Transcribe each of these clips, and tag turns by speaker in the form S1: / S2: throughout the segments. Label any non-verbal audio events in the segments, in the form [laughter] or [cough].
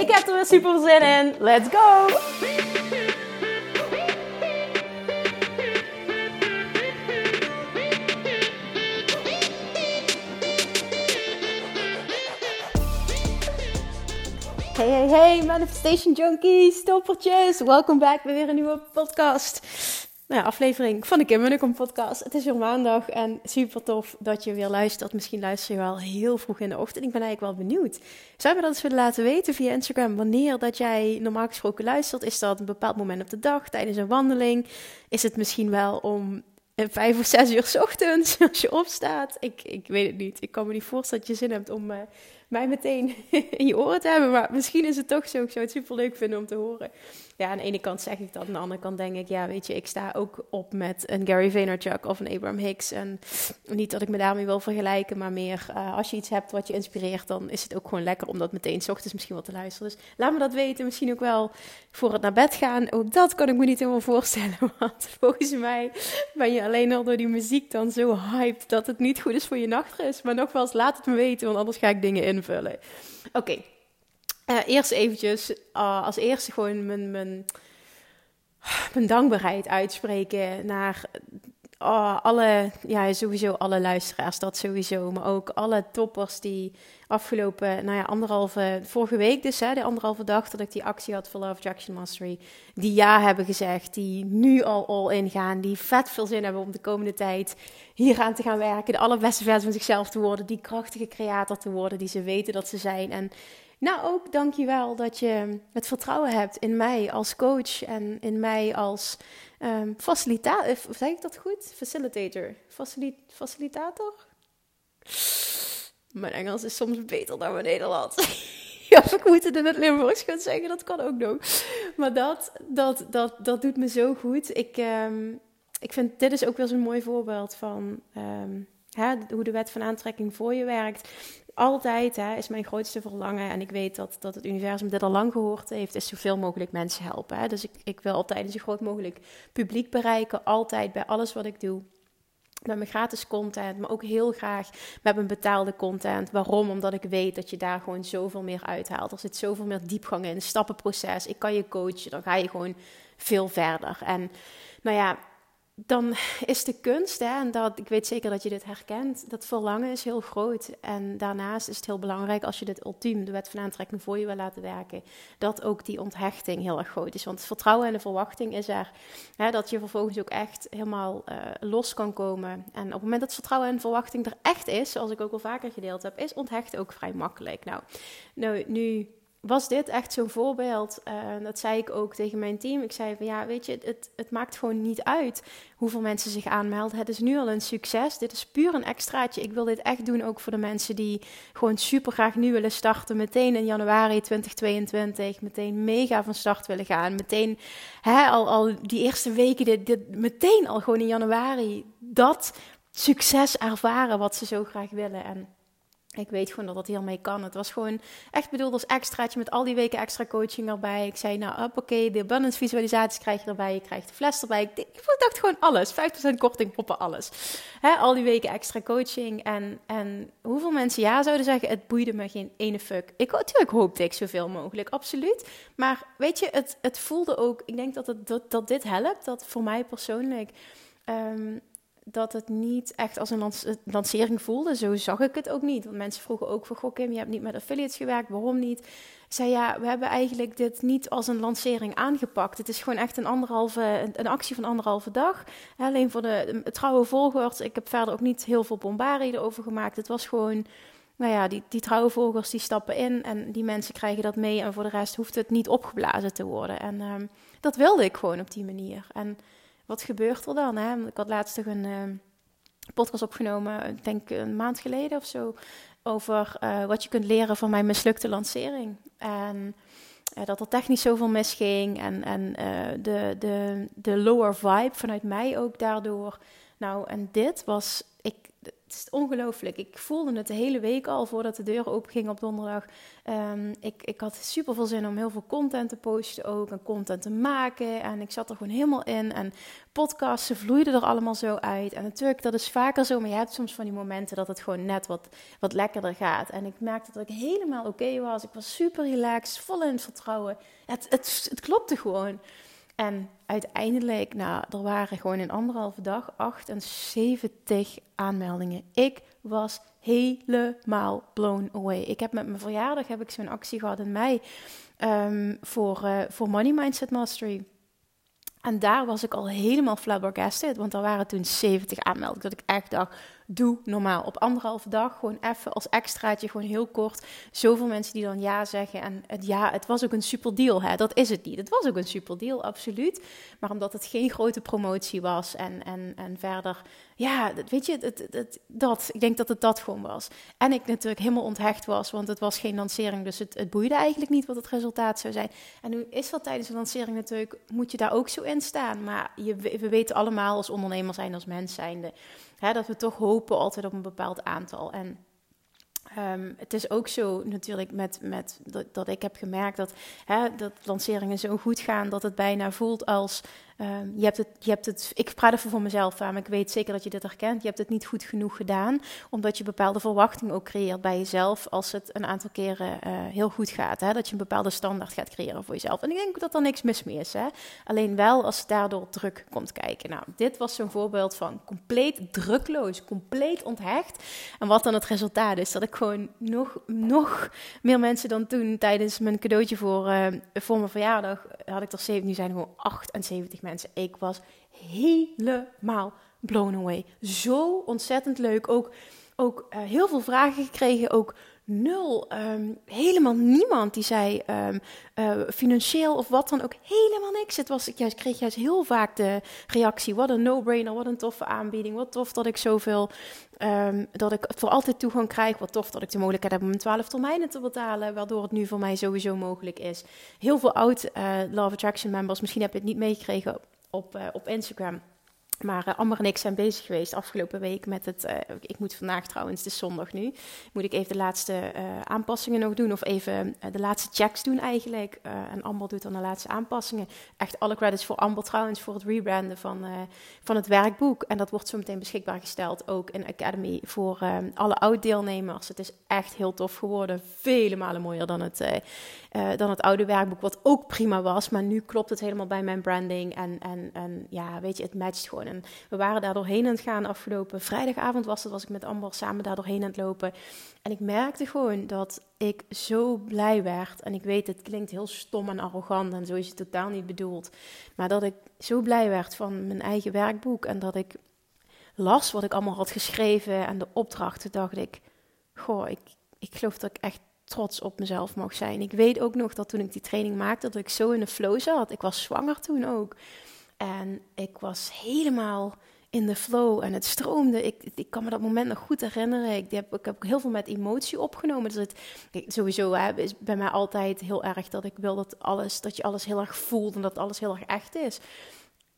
S1: Ik heb er weer super zin in. Let's go! Hey, hey, hey, Manifestation Junkies, toppertjes. Welkom back bij weer een nieuwe podcast. Nou ja, aflevering van de Kim Munnekom podcast. Het is weer maandag en super tof dat je weer luistert. Misschien luister je wel heel vroeg in de ochtend. Ik ben eigenlijk wel benieuwd. Zou je me dat eens willen laten weten via Instagram? Wanneer dat jij normaal gesproken luistert? Is dat een bepaald moment op de dag, tijdens een wandeling? Is het misschien wel om vijf of zes uur s ochtends [laughs] als je opstaat? Ik, ik weet het niet. Ik kan me niet voorstellen dat je zin hebt om... Uh, mij meteen [laughs] in je oren te hebben. Maar misschien is het toch zo. Ik zou het super leuk vinden om te horen ja, aan de ene kant zeg ik dat, aan de andere kant denk ik, ja, weet je, ik sta ook op met een Gary Vaynerchuk of een Abraham Hicks. En niet dat ik me daarmee wil vergelijken, maar meer uh, als je iets hebt wat je inspireert, dan is het ook gewoon lekker om dat meteen s ochtends misschien wel te luisteren. Dus laat me dat weten, misschien ook wel voor het naar bed gaan. Ook dat kan ik me niet helemaal voorstellen, [laughs] want volgens mij ben je alleen al door die muziek dan zo hyped dat het niet goed is voor je nachtrust. Maar nogmaals, laat het me weten, want anders ga ik dingen invullen. Oké, uh, eerst eventjes, uh, als eerste gewoon mijn, mijn, mijn dankbaarheid uitspreken naar uh, alle, ja, sowieso alle luisteraars, dat sowieso. Maar ook alle toppers die afgelopen, nou ja, anderhalve, vorige week dus, hè, de anderhalve dag dat ik die actie had voor Love Jackson Mastery. Die ja hebben gezegd, die nu al all in gaan, die vet veel zin hebben om de komende tijd hier aan te gaan werken. De allerbeste versie van zichzelf te worden, die krachtige creator te worden, die ze weten dat ze zijn. En nou, ook dankjewel dat je het vertrouwen hebt in mij als coach en in mij als um, facilitator. Zeg ik dat goed? Facilitator. facilitator? Mijn Engels is soms beter dan mijn Nederlands. [laughs] ja, ik moet het in het Limburgs gaan zeggen, dat kan ook nog. Maar dat, dat, dat, dat doet me zo goed. Ik, um, ik vind dit is ook wel zo'n mooi voorbeeld van um, hoe de wet van aantrekking voor je werkt altijd hè, is mijn grootste verlangen. En ik weet dat, dat het universum dit al lang gehoord heeft. Is zoveel mogelijk mensen helpen. Hè. Dus ik, ik wil altijd zo groot mogelijk publiek bereiken. Altijd bij alles wat ik doe. Met mijn gratis content, maar ook heel graag met mijn betaalde content. Waarom? Omdat ik weet dat je daar gewoon zoveel meer uithaalt. Er zit zoveel meer diepgang in, stappenproces. Ik kan je coachen, dan ga je gewoon veel verder. En nou ja, dan is de kunst, hè, en dat, ik weet zeker dat je dit herkent, dat verlangen is heel groot. En daarnaast is het heel belangrijk als je dit ultiem, de wet van aantrekking, voor je wil laten werken, dat ook die onthechting heel erg groot is. Want vertrouwen en de verwachting is er, hè, dat je vervolgens ook echt helemaal uh, los kan komen. En op het moment dat vertrouwen en verwachting er echt is, zoals ik ook al vaker gedeeld heb, is onthechten ook vrij makkelijk. Nou, nou nu was dit echt zo'n voorbeeld. Uh, dat zei ik ook tegen mijn team. Ik zei van ja, weet je, het, het maakt gewoon niet uit hoeveel mensen zich aanmelden. Het is nu al een succes. Dit is puur een extraatje. Ik wil dit echt doen ook voor de mensen die gewoon super graag nu willen starten. Meteen in januari 2022. Meteen mega van start willen gaan. Meteen hè, al, al die eerste weken, dit, dit, meteen al gewoon in januari dat succes ervaren wat ze zo graag willen. En ik weet gewoon dat dat hiermee kan. Het was gewoon echt bedoeld als extraatje met al die weken extra coaching erbij. Ik zei, nou, oké, de abundance visualisaties krijg je erbij. Je krijgt de fles erbij. Ik, dacht gewoon alles. 50% korting, poppen, alles. Hè, al die weken extra coaching. En, en hoeveel mensen ja zouden zeggen, het boeide me geen ene fuck. Ik, natuurlijk hoopte ik zoveel mogelijk, absoluut. Maar weet je, het, het voelde ook, ik denk dat, het, dat, dat dit helpt. Dat voor mij persoonlijk... Um, dat het niet echt als een lancering voelde. Zo zag ik het ook niet. Want mensen vroegen ook van, goh Kim, je hebt niet met affiliates gewerkt, waarom niet? Ik zei, ja, we hebben eigenlijk dit niet als een lancering aangepakt. Het is gewoon echt een, anderhalve, een actie van anderhalve dag. Alleen voor de, trouwe volgers. Ik heb verder ook niet heel veel bombardie erover gemaakt. Het was gewoon... Nou ja, die, die trouwe volgers die stappen in en die mensen krijgen dat mee. En voor de rest hoeft het niet opgeblazen te worden. En um, dat wilde ik gewoon op die manier. En wat gebeurt er dan? Hè? Ik had laatst toch een uh, podcast opgenomen, denk een maand geleden of zo, over uh, wat je kunt leren van mijn mislukte lancering. En dat er technisch zoveel misging en, en de, de, de lower vibe vanuit mij ook daardoor. Nou, en dit was, ik, het is ongelooflijk. Ik voelde het de hele week al voordat de deur open ging op donderdag. Um, ik, ik had super veel zin om heel veel content te posten ook en content te maken. En ik zat er gewoon helemaal in. En podcasts vloeiden er allemaal zo uit. En natuurlijk, dat is vaker zo. Maar je hebt soms van die momenten dat het gewoon net wat, wat lekkerder gaat. En ik merkte dat ik helemaal oké was. Ik was super relaxed, vol in het vertrouwen. Het, het, het klopte gewoon. En uiteindelijk, nou, er waren gewoon in anderhalve dag 78 aanmeldingen. Ik was helemaal blown away. Ik heb met mijn verjaardag heb ik zo'n actie gehad in mei um, voor, uh, voor Money Mindset Mastery. En daar was ik al helemaal flabbergasted, want er waren toen 70 aanmeldingen. Dat ik echt dacht, doe normaal. Op anderhalve dag, gewoon even als extraatje, gewoon heel kort. Zoveel mensen die dan ja zeggen. En het ja, het was ook een super deal. Hè? Dat is het niet. Het was ook een super deal, absoluut. Maar omdat het geen grote promotie was en, en, en verder, ja, weet je, dat. Ik denk dat het dat gewoon was. En ik natuurlijk helemaal onthecht was, want het was geen lancering. Dus het, het boeide eigenlijk niet wat het resultaat zou zijn. En nu is dat tijdens een lancering natuurlijk, moet je daar ook zo in staan. Maar je, we weten allemaal als ondernemer zijn, als mens zijnde Hè, dat we toch hopen altijd op een bepaald aantal. En um, het is ook zo natuurlijk met, met dat, dat ik heb gemerkt dat, hè, dat lanceringen zo goed gaan dat het bijna voelt als Ehm, je, hebt het, je hebt het, ik praat even voor mezelf maar ik weet zeker dat je dit herkent. Je hebt het niet goed genoeg gedaan, omdat je bepaalde verwachting ook creëert bij jezelf als het een aantal keren uh, heel goed gaat. Hè? Dat je een bepaalde standaard gaat creëren voor jezelf. En ik denk dat er niks mis mee is. Hè? Alleen wel als daardoor druk komt kijken. Nou, dit was zo'n voorbeeld van compleet drukloos, compleet onthecht. En wat dan het resultaat is, dat ik gewoon nog, nog meer mensen dan toen tijdens mijn cadeautje voor, uh, voor mijn verjaardag, had ik er zeven, nu zijn er gewoon 78 mensen. Ik was helemaal blown away. Zo ontzettend leuk. Ook, ook uh, heel veel vragen gekregen. Ook nul. Um, helemaal niemand die zei um, uh, financieel of wat dan ook. Helemaal niks. Het was, ik juist, kreeg juist heel vaak de reactie: wat een no-brainer, wat een toffe aanbieding. Wat tof dat ik zoveel. Um, dat ik voor altijd toegang krijg. Wat tof dat ik de mogelijkheid heb om mijn 12 termijnen te betalen. Waardoor het nu voor mij sowieso mogelijk is. Heel veel oud uh, Love Attraction members. Misschien heb je het niet meegekregen op, uh, op Instagram maar uh, Amber en ik zijn bezig geweest afgelopen week met het. Uh, ik moet vandaag trouwens, het is zondag nu. Moet ik even de laatste uh, aanpassingen nog doen. Of even de laatste checks doen eigenlijk. en Amber doet dan de laatste aanpassingen. Echt alle credits voor Amber trouwens voor het rebranden van, van het werkboek. En dat wordt zo meteen beschikbaar gesteld ook in Academy voor alle oud-deelnemers. Het is echt heel tof geworden. Vele malen mooier dan het, dan het oude werkboek. Wat ook prima was. Maar nu klopt het helemaal bij mijn branding. En, en, en ja, weet je, het matcht gewoon en we waren daar doorheen aan het gaan afgelopen vrijdagavond was het, was ik met Amber samen daar doorheen aan het lopen. En ik merkte gewoon dat ik zo blij werd. En ik weet, het klinkt heel stom en arrogant en zo is het totaal niet bedoeld. Maar dat ik zo blij werd van mijn eigen werkboek en dat ik las wat ik allemaal had geschreven en de opdrachten, dacht ik, goh, ik, ik geloof dat ik echt trots op mezelf mag zijn. Ik weet ook nog dat toen ik die training maakte, dat ik zo in de flow zat. Ik was zwanger toen ook. En ik was helemaal in de flow en het stroomde. Ik, ik kan me dat moment nog goed herinneren. Ik heb, ik heb heel veel met emotie opgenomen. Dus het, sowieso hè, is bij mij altijd heel erg dat ik wil dat, alles, dat je alles heel erg voelt en dat alles heel erg echt is.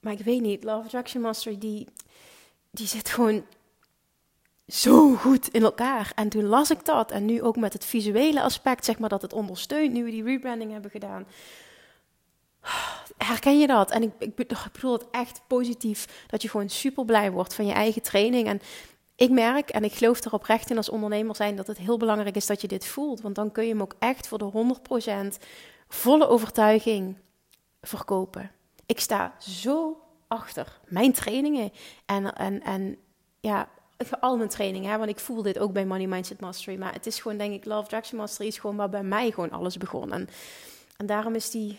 S1: Maar ik weet niet, Love Attraction Master, die, die zit gewoon zo goed in elkaar. En toen las ik dat. En nu ook met het visuele aspect, zeg maar, dat het ondersteunt. Nu we die rebranding hebben gedaan herken je dat? En ik, ik, bedoel het echt positief, dat je gewoon super blij wordt van je eigen training. En ik merk, en ik geloof er oprecht in als ondernemer zijn, dat het heel belangrijk is dat je dit voelt. Want dan kun je hem ook echt voor de 100% volle overtuiging verkopen. Ik sta zo achter mijn trainingen en, en, en ja, al mijn trainingen, hè, want ik voel dit ook bij Money Mindset Mastery. Maar het is gewoon, denk ik, Love Attraction Mastery is gewoon waar bij mij gewoon alles begon. En, en daarom is die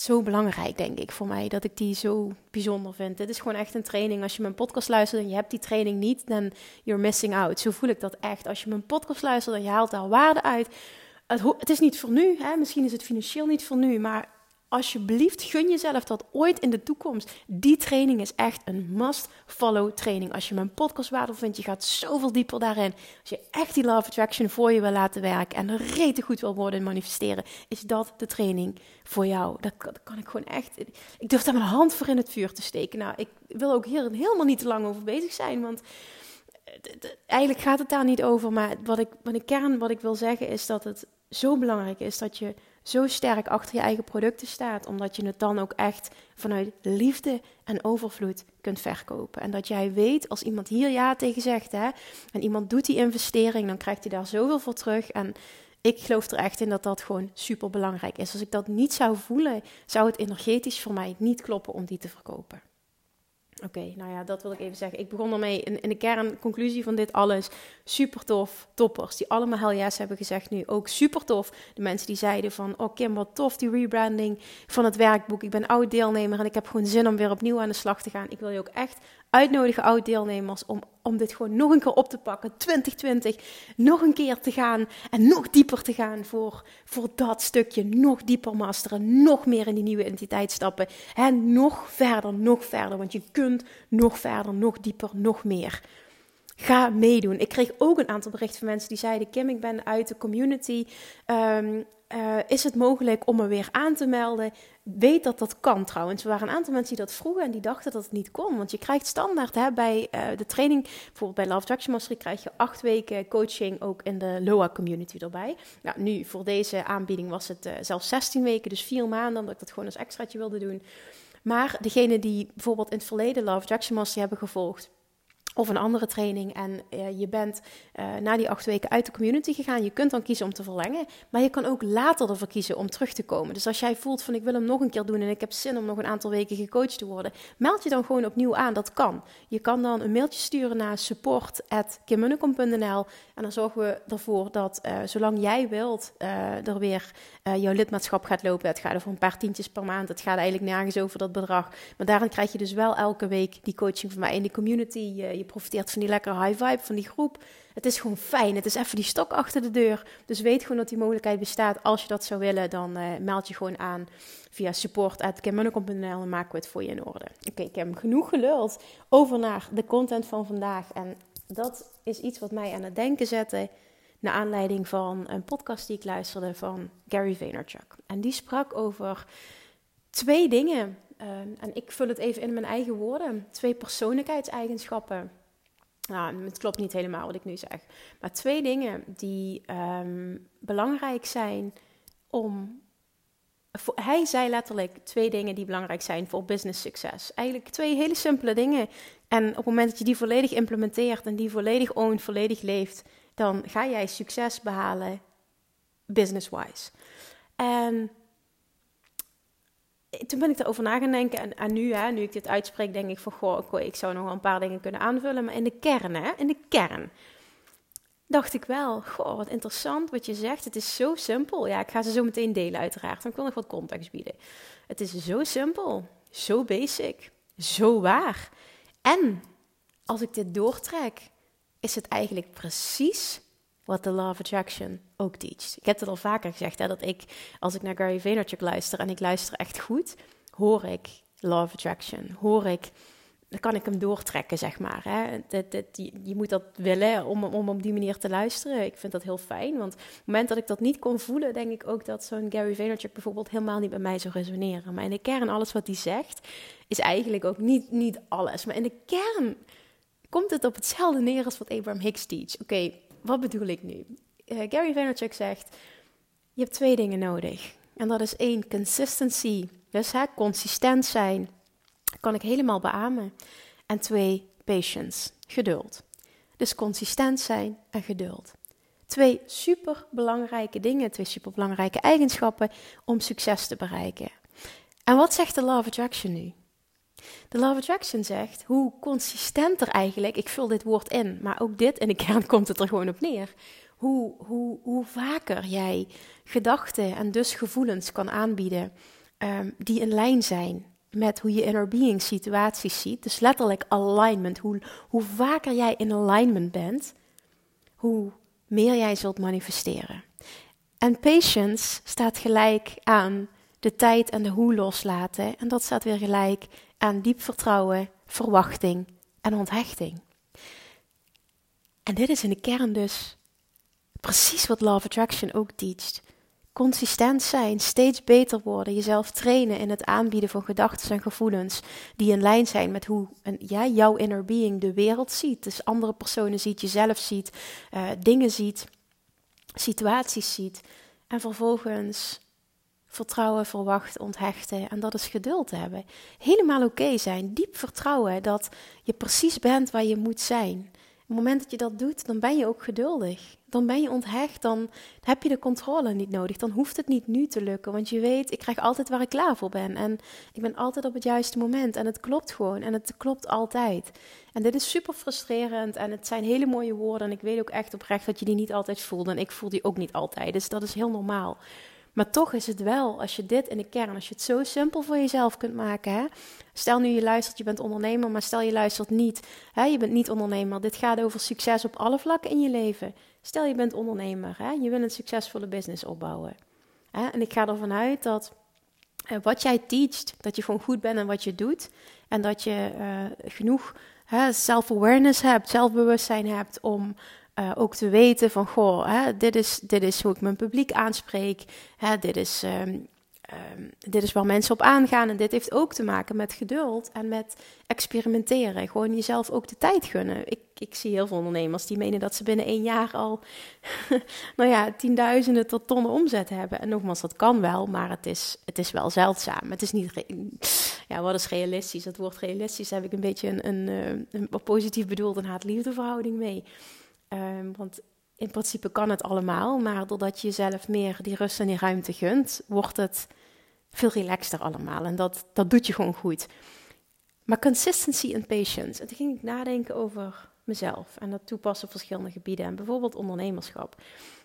S1: zo belangrijk, denk ik, voor mij, dat ik die zo bijzonder vind. Dit is gewoon echt een training. Als je mijn podcast luistert en je hebt die training niet, dan you're missing out. Zo voel ik dat echt. Als je mijn podcast luistert en je haalt daar waarde uit. Het, het is niet voor nu, hè? misschien is het financieel niet voor nu, maar Alsjeblieft, gun jezelf dat ooit in de toekomst. Die training is echt een must-follow training. Als je mijn podcast waardevol vindt, je gaat zoveel dieper daarin. Als je echt die love attraction voor je wil laten werken en er rete goed wil worden in manifesteren, is dat de training voor jou. Dat, kan ik gewoon echt. Ik durf daar mijn hand voor in het vuur te steken. Nou, ik wil ook hier helemaal niet te lang over bezig zijn, want eigenlijk gaat het daar niet over. Maar wat ik, wat ik kern wat ik wil zeggen is dat het zo belangrijk is dat je zo sterk achter je eigen producten staat, omdat je het dan ook echt vanuit liefde en overvloed kunt verkopen. En dat jij weet, als iemand hier ja tegen zegt, hè, en iemand doet die investering, dan krijgt hij daar zoveel voor terug. En ik geloof er echt in dat dat gewoon super belangrijk is. Als ik dat niet zou voelen, zou het energetisch voor mij niet kloppen om die te verkopen. Oké, nou ja, dat wil ik even zeggen. Ik begon ermee in, de kern, conclusie van dit alles. Super tof, toppers die allemaal hell yes hebben gezegd nu. Ook super tof, de mensen die zeiden van... Oh Kim, wat tof die rebranding van het werkboek. Ik ben oud deelnemer en ik heb gewoon zin om weer opnieuw aan de slag te gaan. Ik wil je ook echt uitnodigen, oud deelnemers, om, om dit gewoon nog een keer op te pakken. 2020, nog een keer te gaan en nog dieper te gaan voor, voor dat stukje. Nog dieper masteren, nog meer in die nieuwe entiteit stappen. En nog verder, nog verder, want je kunt nog verder, nog dieper, nog meer. Ga meedoen. Ik kreeg ook een aantal berichten van mensen die zeiden: Kim, ik ben uit de community. Um, uh, is het mogelijk om me weer aan te melden? Weet dat dat kan trouwens. Er waren een aantal mensen die dat vroegen en die dachten dat het niet kon. Want je krijgt standaard hè, bij uh, de training, bijvoorbeeld bij Love Attraction Mastery, krijg je acht weken coaching ook in de LOA community erbij. Nou, nu voor deze aanbieding was het uh, zelfs 16 weken, dus vier maanden, omdat ik dat gewoon als extraatje wilde doen. Maar degene die bijvoorbeeld in het verleden Love Attraction Mastery hebben gevolgd, of een andere training en uh, je bent uh, na die acht weken uit de community gegaan. Je kunt dan kiezen om te verlengen, maar je kan ook later ervoor kiezen om terug te komen. Dus als jij voelt van ik wil hem nog een keer doen en ik heb zin om nog een aantal weken gecoacht te worden, meld je dan gewoon opnieuw aan. Dat kan. Je kan dan een mailtje sturen naar support.kimmunnekom.nl en dan zorgen we ervoor dat uh, zolang jij wilt er weer jouw lidmaatschap gaat lopen. Het gaat over een paar tientjes per maand. Het gaat eigenlijk nergens over dat bedrag. Maar daarin krijg je dus wel elke week die coaching van mij in de community. je profiteert van die lekkere high vibe van die groep. Het is gewoon fijn. Het is even die stok achter de deur. Dus weet gewoon dat die mogelijkheid bestaat. Als je dat zou willen, dan uh, meld je gewoon aan via support.kimmunnekom.nl en maken we het voor je in orde. Oké, ik heb genoeg geluld over naar de content van vandaag. En dat is iets wat mij aan het denken zette. Naar aanleiding van een podcast die ik luisterde van Gary Vaynerchuk. En die sprak over twee dingen. Uh, en ik vul het even in mijn eigen woorden. Twee persoonlijkheidseigenschappen nou, het klopt niet helemaal wat ik nu zeg. Maar twee dingen die um, belangrijk zijn om. hij zei letterlijk twee dingen die belangrijk zijn voor business succes. Eigenlijk twee hele simpele dingen. En op het moment dat je die volledig implementeert en die volledig own, volledig leeft, dan ga jij succes behalen business-wise. En toen ben ik erover na gaan denken. En, en nu, hè, nu ik dit uitspreek, denk ik van... Goh, ik zou nog wel een paar dingen kunnen aanvullen. Maar in de kern, hè, in de kern... dacht ik wel, goh, wat interessant wat je zegt. Het is zo simpel. Ja, ik ga ze zo meteen delen uiteraard. Want ik wil nog wat context bieden. Het is zo simpel, zo basic, zo waar. En als ik dit doortrek, is het eigenlijk precies wat de Law of Attraction ook teacht. Ik heb het al vaker gezegd, hè, dat ik, als ik naar Gary Vaynerchuk luister en ik luister echt goed, hoor ik Law of Attraction, hoor ik, dan kan ik hem doortrekken, zeg maar. Hè. Dat, je, moet dat willen om, om op die manier te luisteren. Ik vind dat heel fijn, want op het moment dat ik dat niet kon voelen, denk ik ook dat zo'n Gary Vaynerchuk bijvoorbeeld helemaal niet bij mij zou resoneren. Maar in de kern, alles wat hij zegt, is eigenlijk ook niet, niet alles. Maar in de kern komt het op hetzelfde neer als wat Abraham Hicks teach. Oké, wat bedoel ik nu? Uh, Gary Vaynerchuk zegt, je hebt twee dingen nodig. En dat is één, consistency. Dus hè, consistent zijn. Kan ik helemaal beamen. En twee, patience. Geduld. Dus consistent zijn en geduld. Twee super belangrijke dingen, twee super belangrijke eigenschappen om succes te bereiken. En wat zegt de Law of Attraction nu? De of Attraction zegt hoe consistenter eigenlijk, ik vul dit woord in, maar ook dit in de kern [laughs] komt het er gewoon op neer. Hoe, hoe, hoe vaker jij gedachten en dus gevoelens kan aanbieden um, die in lijn zijn met hoe je inner being situaties ziet. Dus letterlijk alignment. Hoe, hoe vaker jij in alignment bent, hoe meer jij zult manifesteren. En patience staat gelijk aan de tijd en de hoe loslaten. En dat staat weer gelijk aan diep vertrouwen, verwachting en onthechting. En dit is in de kern dus precies wat Law of Attraction ook teacht. Consistent zijn, steeds beter worden, jezelf trainen in het aanbieden van gedachten en gevoelens die in lijn zijn met hoe een, ja, jouw inner being de wereld ziet. Dus andere personen ziet, jezelf ziet, uh, dingen ziet, situaties ziet. En vervolgens vertrouwen, verwachten, onthechten. En dat is geduld hebben. Helemaal oké zijn. Diep vertrouwen dat je precies bent waar je moet zijn. Op het moment dat je dat doet, dan ben je ook geduldig. Dan ben je onthecht, dan heb je de controle niet nodig. Dan hoeft het niet nu te lukken, want je weet, ik krijg altijd waar ik klaar voor ben. En ik ben altijd op het juiste moment. En het klopt gewoon. En het klopt altijd. En dit is super frustrerend. En het zijn hele mooie woorden. En ik weet ook echt oprecht dat je die niet altijd voelt. En ik voel die ook niet altijd. Dus dat is heel normaal. Maar toch is het wel, als je dit in de kern, als je het zo simpel voor jezelf kunt maken. Hè? Stel nu je luistert, je bent ondernemer, maar stel je luistert niet. Hè? Je bent niet ondernemer. Dit gaat over succes op alle vlakken in je leven. Stel je bent ondernemer, hè? je wil een succesvolle business opbouwen. Hè? En ik ga ervan uit dat uh, wat jij teacht, dat je gewoon goed bent in wat je doet. En dat je uh, genoeg self-awareness hebt, zelfbewustzijn hebt om uh, ook te weten van, goh, hè, dit, is, dit is hoe ik mijn publiek aanspreek. Hè, dit, is, um, um, dit is waar mensen op aangaan. En dit heeft ook te maken met geduld en met experimenteren. Gewoon jezelf ook de tijd gunnen. Ik, ik zie heel veel ondernemers die menen dat ze binnen één jaar al, [laughs] nou ja, tienduizenden tot tonnen omzet hebben. En nogmaals, dat kan wel, maar het is, het is wel zeldzaam. Het is niet, ja, wat is realistisch? Dat woord realistisch heb ik een beetje een, een, een, een positief bedoeld een haat-liefde verhouding mee. Um, want in principe kan het allemaal, maar doordat je jezelf meer die rust en die ruimte gunt, wordt het veel relaxter allemaal. En dat, dat doet je gewoon goed. Maar consistency en patience. En toen ging ik nadenken over mezelf en dat toepassen op verschillende gebieden. En bijvoorbeeld ondernemerschap.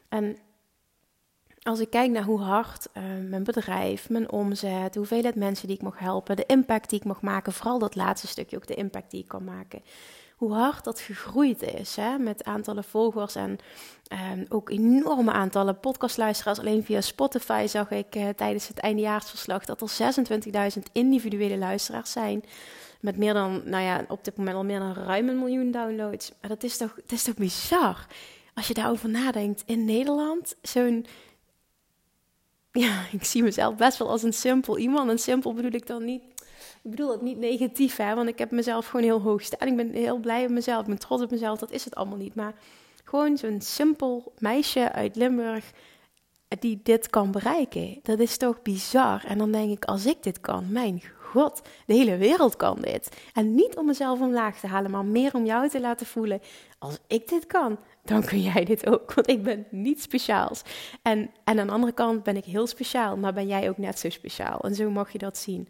S1: En als ik kijk naar hoe hard uh, mijn bedrijf, mijn omzet, hoeveelheid mensen die ik mag helpen, de impact die ik mag maken, vooral dat laatste stukje, ook de impact die ik kan maken hoe hard dat gegroeid is. Hè? Met aantallen volgers en um, ook enorme aantallen podcastluisteraars. Alleen via Spotify zag ik uh, tijdens het eindejaarsverslag dat er 26.000 individuele luisteraars zijn. Met meer dan, nou ja, op dit moment al meer dan ruim een miljoen downloads. Maar dat is toch, dat is toch bizar? Als je daarover nadenkt, in Nederland zo'n ja, [laughs] ik zie mezelf best wel als een simpel iemand. En simpel bedoel ik dan niet ik bedoel dat niet negatief, hè, want ik heb mezelf gewoon heel hoog staan. Ik ben heel blij op mezelf, ik ben trots op mezelf, dat is het allemaal niet. Maar gewoon zo'n simpel meisje uit Limburg die dit kan bereiken. Dat is toch bizar. En dan denk ik, als ik dit kan, mijn god, de hele wereld kan dit. En niet om mezelf omlaag te halen, maar meer om jou te laten voelen. Als ik dit kan, dan kun jij dit ook. Want ik ben niet speciaals. En, en aan de andere kant ben ik heel speciaal, maar ben jij ook net zo speciaal. En zo mag je dat zien.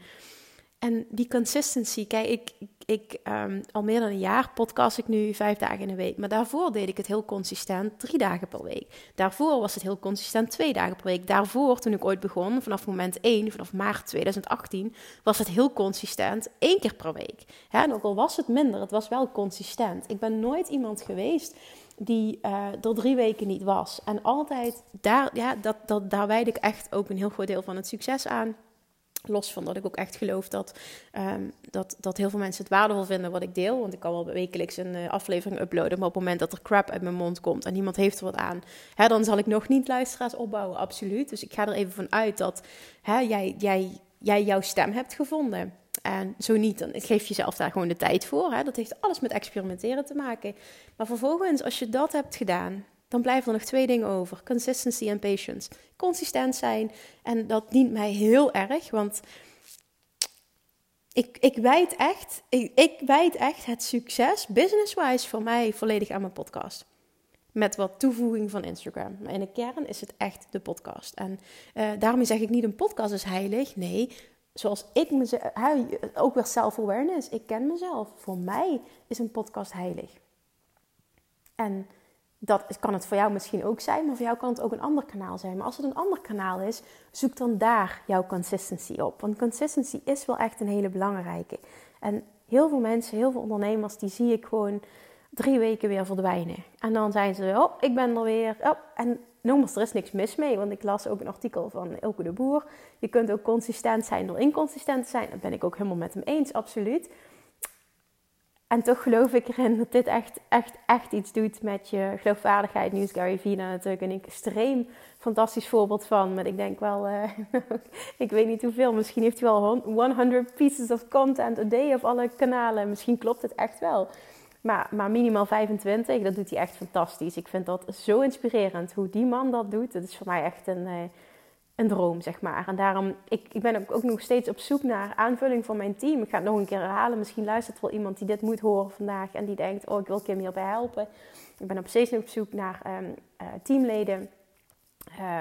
S1: En die consistency, kijk, ik, ik um, al meer dan een jaar podcast ik nu vijf dagen in de week. Maar daarvoor deed ik het heel consistent drie dagen per week. Daarvoor was het heel consistent twee dagen per week. Daarvoor, toen ik ooit begon, vanaf moment 1, vanaf maart 2018, was het heel consistent één keer per week. En ook al was het minder, het was wel consistent. Ik ben nooit iemand geweest die uh, er drie weken niet was. En altijd, daar, ja, dat, dat, daar wijd ik echt ook een heel groot deel van het succes aan. Los van dat ik ook echt geloof dat, um, dat, dat heel veel mensen het waardevol vinden wat ik deel. Want ik kan wel wekelijks een uh, aflevering uploaden. Maar op het moment dat er crap uit mijn mond komt en niemand heeft er wat aan, hè, dan zal ik nog niet luisteraars opbouwen, absoluut. Dus ik ga er even van uit dat hè, jij, jij, jij jouw stem hebt gevonden. En zo niet, dan geef jezelf daar gewoon de tijd voor. Hè. Dat heeft alles met experimenteren te maken. Maar vervolgens, als je dat hebt gedaan, dan blijven er nog twee dingen over: consistency en patience. Consistent zijn. En dat dient mij heel erg, want ik, ik wijd echt, ik, ik echt het succes, business-wise, voor mij volledig aan mijn podcast. Met wat toevoeging van Instagram. Maar in de kern is het echt de podcast. En uh, daarom zeg ik niet een podcast is heilig. Nee, zoals ik mezelf, ook weer self-awareness. Ik ken mezelf. Voor mij is een podcast heilig. En dat kan het voor jou misschien ook zijn, maar voor jou kan het ook een ander kanaal zijn. Maar als het een ander kanaal is, zoek dan daar jouw consistency op. Want consistency is wel echt een hele belangrijke. En heel veel mensen, heel veel ondernemers, die zie ik gewoon drie weken weer verdwijnen. En dan zijn ze, oh, ik ben er weer. Oh, en nogmaals, er is niks mis mee. Want ik las ook een artikel van Elke de Boer. Je kunt ook consistent zijn door inconsistent te zijn. Dat ben ik ook helemaal met hem eens, absoluut. En toch geloof ik erin dat dit echt, echt, echt iets doet met je geloofwaardigheid. Nu is Gary natuurlijk een extreem fantastisch voorbeeld van. Maar ik denk wel, uh, [laughs] ik weet niet hoeveel. Misschien heeft hij wel 100 pieces of content a day op alle kanalen. Misschien klopt het echt wel. Maar, maar minimaal 25, dat doet hij echt fantastisch. Ik vind dat zo inspirerend hoe die man dat doet. Dat is voor mij echt een, uh, een droom, zeg maar. En daarom, ik, ik ben ook, nog steeds op zoek naar aanvulling voor mijn team. Ik ga het nog een keer herhalen. Misschien luistert wel iemand die dit moet horen vandaag en die denkt, oh, ik wil Kim hierbij helpen. Ik ben op steeds op zoek naar um, uh, teamleden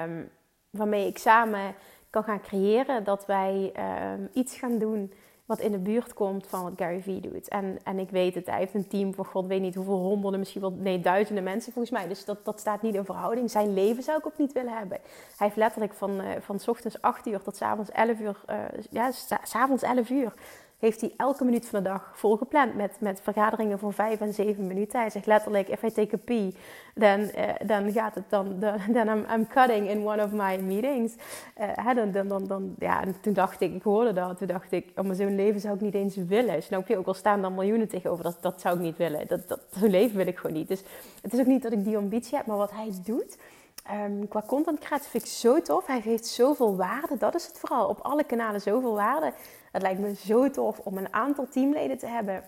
S1: um, waarmee ik samen kan gaan creëren. Dat wij um, iets gaan doen wat in de buurt komt van wat Gary Vee doet. En, en ik weet het, hij heeft een team van god weet niet hoeveel honderden, misschien wel nee, duizenden mensen volgens mij. Dus dat, dat staat niet in verhouding. Zijn leven zou ik ook niet willen hebben. Hij heeft letterlijk van, uh, van s ochtends 8 uur tot s avonds 11 uur, uh, ja, avonds 11 uur heeft hij elke minuut van de dag volgepland met, met vergaderingen van vijf en zeven minuten. Hij zegt letterlijk, if I take a pee, dan, uh, dan gaat het dan, dan I'm, I'm cutting in one of my meetings. Uh, dan, dan, dan, ja, en toen dacht ik, ik hoorde dat, toen dacht ik, oh, maar zo'n leven zou ik niet eens willen. Snap je, ook al staan dan miljoenen tegenover, dat, dat zou ik niet willen. Dat, dat, zo'n leven wil ik gewoon niet. Dus het is ook niet dat ik die ambitie heb, maar wat hij doet... Um, qua content creatie vind ik zo tof. Hij geeft zoveel waarde. Dat is het vooral. Op alle kanalen zoveel waarde. Het lijkt me zo tof om een aantal teamleden te hebben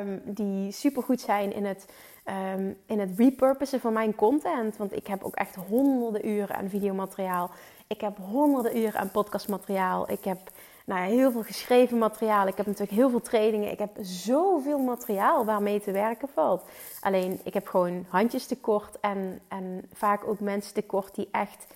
S1: um, die supergoed zijn in het, um, in het repurposen van mijn content. Want ik heb ook echt honderden uren aan videomateriaal. Ik heb honderden uren aan podcastmateriaal. Ik heb nou ja, heel veel geschreven materiaal. Ik heb natuurlijk heel veel trainingen. Ik heb zoveel materiaal waarmee te werken valt. Alleen ik heb gewoon handjes tekort en, en vaak ook mensen tekort die echt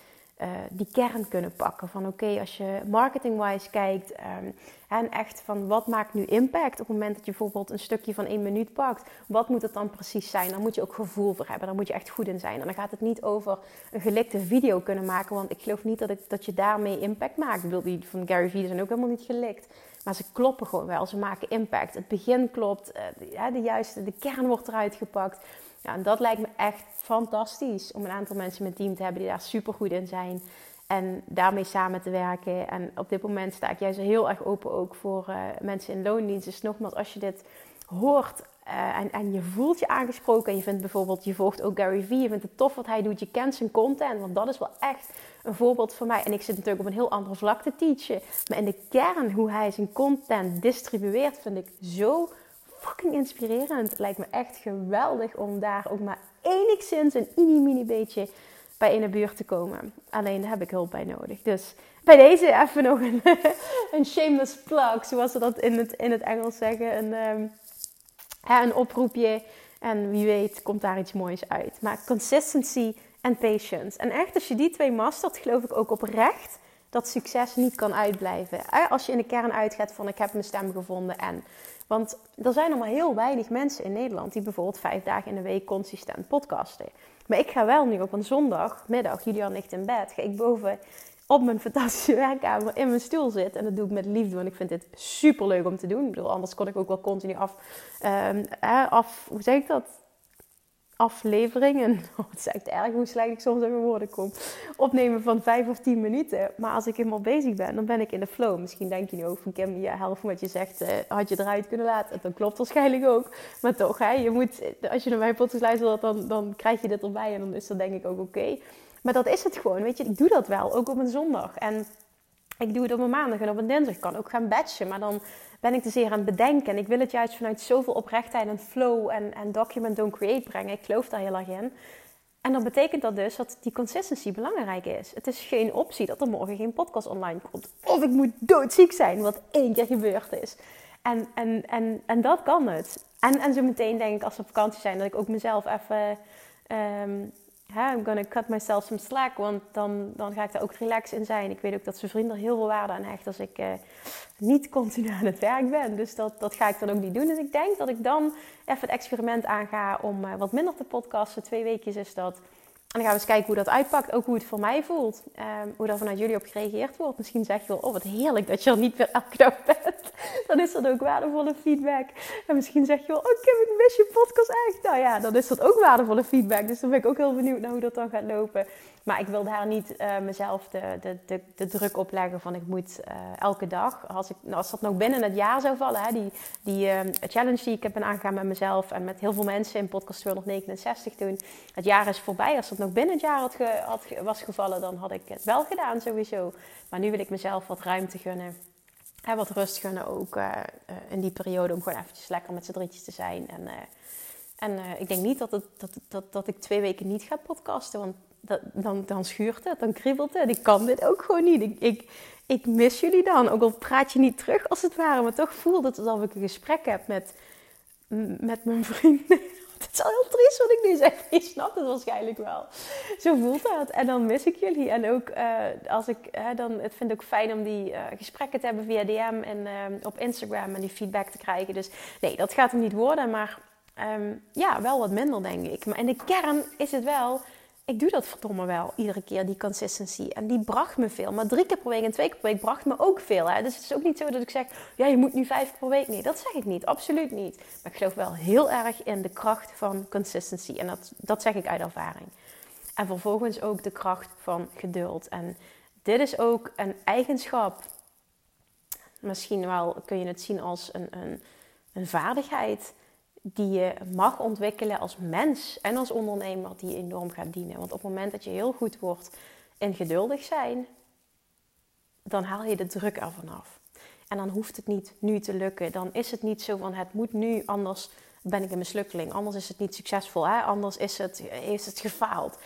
S1: uh, die kern kunnen pakken. Van oké, als je marketing-wise kijkt um, en echt van wat maakt nu impact op het moment dat je bijvoorbeeld een stukje van één minuut pakt. Wat moet het dan precies zijn? Daar moet je ook gevoel voor hebben. Daar moet je echt goed in zijn. En dan gaat het niet over een gelikte video kunnen maken. Want ik geloof niet dat, ik, dat je daarmee impact maakt. Ik bedoel, die van Gary Vee zijn ook helemaal niet gelikt. Maar ze kloppen gewoon wel. Ze maken impact. Het begin klopt. Uh, de, de juiste, de kern wordt eruit gepakt. Ja, en dat lijkt me echt fantastisch om een aantal mensen in mijn team te hebben die daar super goed in zijn. En daarmee samen te werken. En op dit moment sta ik juist heel erg open ook voor uh, mensen in loondienst. Dus nogmaals, als je dit hoort uh, en, en je voelt je aangesproken. En je vindt bijvoorbeeld, je volgt ook Gary Vee. Je vindt het tof wat hij doet. Je kent zijn content. Want dat is wel echt een voorbeeld voor mij. En ik zit natuurlijk op een heel andere vlak te teachen. Maar in de kern, hoe hij zijn content distribueert, vind ik zo fucking inspirerend. Lijkt me echt geweldig om daar ook maar enigszins een mini-mini beetje bij in de buurt te komen. Alleen daar heb ik hulp bij nodig. Dus bij deze even nog een, [laughs] shameless plug, zoals ze dat in het, in het Engels zeggen. Een, um, een oproepje. En wie weet komt daar iets moois uit. Maar consistency en patience. En echt, als je die twee mastert, geloof ik ook oprecht dat succes niet kan uitblijven. Als je in de kern uitgaat van ik heb mijn stem gevonden en want er zijn maar heel weinig mensen in Nederland die bijvoorbeeld vijf dagen in de week consistent podcasten. Maar ik ga wel nu op een zondagmiddag, Julian ligt in bed, ga ik boven op mijn fantastische [laughs] werkkamer in mijn stoel zitten. En dat doe ik met liefde, want ik vind dit super leuk om te doen. Ik bedoel, anders kon ik ook wel continu af, um, af hoe zeg ik dat? Afleveringen, [laughs] oh, het is echt erg hoe slecht ik soms even woorden kom, opnemen van vijf of tien minuten. Maar als ik helemaal bezig ben, dan ben ik in de flow. Misschien denk je nu ook van Kim, je helft wat je zegt, uh, had je eruit kunnen laten. Dat klopt waarschijnlijk ook. Maar toch, hè, je moet, als je naar mijn podcast luistert, dan, dan krijg je dit erbij en dan is dat denk ik ook oké. Maar dat is het gewoon, weet je. Ik doe dat wel, ook op een zondag. En ik doe het op een maandag en op een dinsdag. Ik kan ook gaan batchen, maar dan ben ik te zeer aan het bedenken. En ik wil het juist vanuit zoveel oprechtheid en flow en, en document don't create brengen. Ik geloof daar heel erg in. En dan betekent dat dus dat die consistency belangrijk is. Het is geen optie dat er morgen geen podcast online komt. Of ik moet doodziek zijn, wat één keer gebeurd is. En, en, en, en dat kan het. En, en zo meteen denk ik als we op vakantie zijn, dat ik ook mezelf even um, I'm gonna cut myself some slack. Want dan, dan ga ik daar ook relaxed in zijn. Ik weet ook dat zijn vrienden er heel veel waarde aan hecht als ik uh, niet continu aan het werk ben. Dus dat, dat ga ik dan ook niet doen. Dus ik denk dat ik dan even het experiment aanga om uh, wat minder te podcasten. Twee weekjes is dat. Dan gaan we eens kijken hoe dat uitpakt. Ook hoe het voor mij voelt. Um, hoe daar vanuit jullie op gereageerd wordt. Misschien zeg je wel, oh wat heerlijk dat je er niet meer elke dag bent. [laughs] Dan is dat ook waardevolle feedback. En misschien zeg je wel, oh Kim, ik mis je podcast echt. Nou ja, dan is dat ook waardevolle feedback. Dus dan ben ik ook heel benieuwd naar hoe dat dan gaat lopen. Maar ik wil daar niet uh, mezelf de, de, de, druk op leggen van ik moet uh, elke dag. Als, ik, als dat nog binnen het jaar zou vallen, hè, die, die uh, challenge die ik heb aangegaan met mezelf en met heel veel mensen in podcast 269 toen. Het jaar is voorbij. Als dat nog binnen het jaar had, was gevallen, dan had ik het wel gedaan sowieso. Maar nu wil ik mezelf wat ruimte gunnen. En wat rust gunnen ook in die periode om gewoon eventjes lekker met z'n drietjes te zijn. En, en ik denk niet dat, dat, dat, dat ik twee weken niet ga podcasten, want dan, dan schuurt het, dan kriebelt het. Ik kan dit ook gewoon niet. Ik, ik, mis jullie dan. Ook al praat je niet terug als het ware, maar toch voelt het alsof ik een gesprek heb met, met mijn [laughs] vrienden. [laughs] Het is al heel triest wat ik nu zeg. Je snapt het waarschijnlijk wel. Zo voelt dat. En dan mis ik jullie. En ook uh, als ik, dan, het vind ik ook fijn om die uh, gesprekken te hebben via DM en op Instagram en die feedback te krijgen. Dus nee, dat gaat hem niet worden. Maar um, ja, wel wat minder denk ik. Maar in de kern is het wel ik doe dat verdomme wel, iedere keer, die consistency. En die bracht me veel. Maar drie keer per week en twee keer per week bracht me ook veel. Hè? Dus het is ook niet zo dat ik zeg, ja, je moet nu vijf keer per week. Nee, dat zeg ik niet. Absoluut niet. Maar ik geloof wel heel erg in de kracht van consistency. En dat, dat zeg ik uit ervaring. En vervolgens ook de kracht van geduld. En dit is ook een eigenschap. Misschien wel kun je het zien als een, een, een vaardigheid die je mag ontwikkelen als mens en als ondernemer die enorm gaat dienen. Want op het moment dat je heel goed wordt in geduldig zijn, dan haal je de druk ervan af. En dan hoeft het niet nu te lukken. Dan is het niet zo van het moet nu, anders ben ik een mislukkeling. Anders is het niet succesvol. Hè? Anders is het, is het gefaald.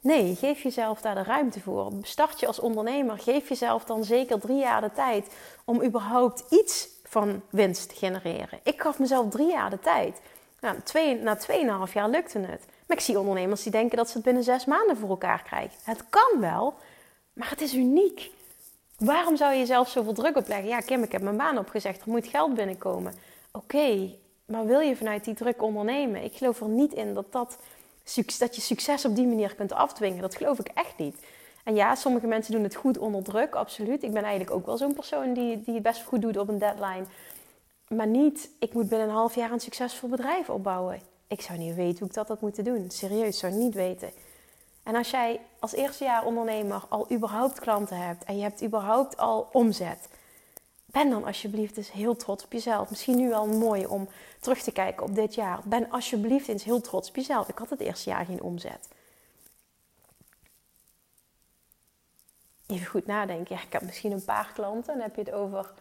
S1: Nee, geef jezelf daar de ruimte voor. Start je als ondernemer, geef jezelf dan zeker drie jaar de tijd om überhaupt iets van winst genereren. Ik gaf mezelf drie jaar de tijd. Nou, twee, na tweeënhalf jaar lukte het. Maar ik zie ondernemers die denken dat ze het binnen zes maanden voor elkaar krijgen. Het kan wel, maar het is uniek. Waarom zou je jezelf zoveel druk opleggen? Ja, Kim, ik heb mijn baan opgezegd, er moet geld binnenkomen. Oké, maar wil je vanuit die druk ondernemen? Ik geloof er niet in dat, dat, dat je succes op die manier kunt afdwingen. Dat geloof ik echt niet. En ja, sommige mensen doen het goed onder druk, absoluut. Ik ben eigenlijk ook wel zo'n persoon die, die het best goed doet op een deadline. Maar niet, ik moet binnen een half jaar een succesvol bedrijf opbouwen. Ik zou niet weten hoe ik dat had moeten doen. Serieus, zou niet weten. En als jij als eerste jaar ondernemer al überhaupt klanten hebt en je hebt überhaupt al omzet, ben dan alsjeblieft eens heel trots op jezelf. Misschien nu wel mooi om terug te kijken op dit jaar. Ben alsjeblieft eens heel trots op jezelf. Ik had het eerste jaar geen omzet. Even goed nadenken. Ja, ik heb misschien een paar klanten. Dan heb je het over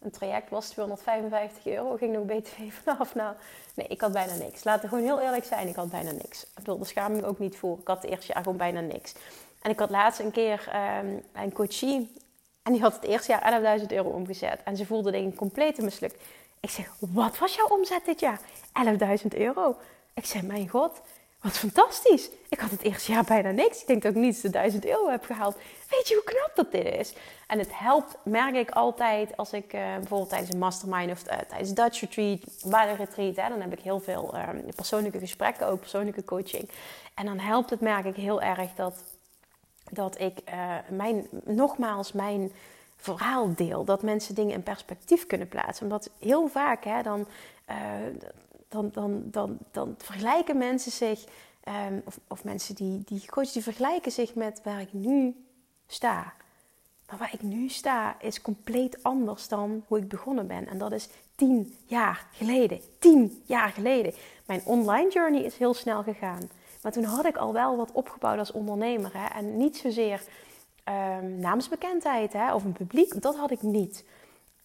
S1: een traject was 255 euro. Ging nog BTW [laughs] vanaf. Nou, nee, ik had bijna niks. Laten we gewoon heel eerlijk zijn. Ik had bijna niks. Ik wil de schaaming ook niet voor. Ik had het eerste jaar gewoon bijna niks. En ik had laatst een keer um, een coachie. En die had het eerste jaar 11.000 euro omgezet. En ze voelde denk ik compleet mislukt. Ik zeg, wat was jouw omzet dit jaar? 11.000 euro. Ik zeg, mijn god. Wat fantastisch. Ik had het eerste jaar bijna niks. Ik denk dat ik niet de 1000 euro heb gehaald. Weet je hoe knap dat dit is? En het helpt, merk ik altijd, als ik uh, bijvoorbeeld tijdens een mastermind of uh, tijdens Dutch retreat, Bali retreat, hè, dan heb ik heel veel uh, persoonlijke gesprekken, ook persoonlijke coaching. En dan helpt het, merk ik heel erg, dat, dat ik mijn, nogmaals mijn verhaal deel. Dat mensen dingen in perspectief kunnen plaatsen. Omdat heel vaak hè, dan dan, dan, dan, dan vergelijken mensen zich, ehm, of, of mensen die, die coachen, die vergelijken zich met waar ik nu sta. Maar waar ik nu sta is compleet anders dan hoe ik begonnen ben. En dat is tien jaar geleden. Tien jaar geleden. Mijn online journey is heel snel gegaan. Maar toen had ik al wel wat opgebouwd als ondernemer. Hè? En niet zozeer um, naamsbekendheid hè? of een publiek. Dat had ik niet.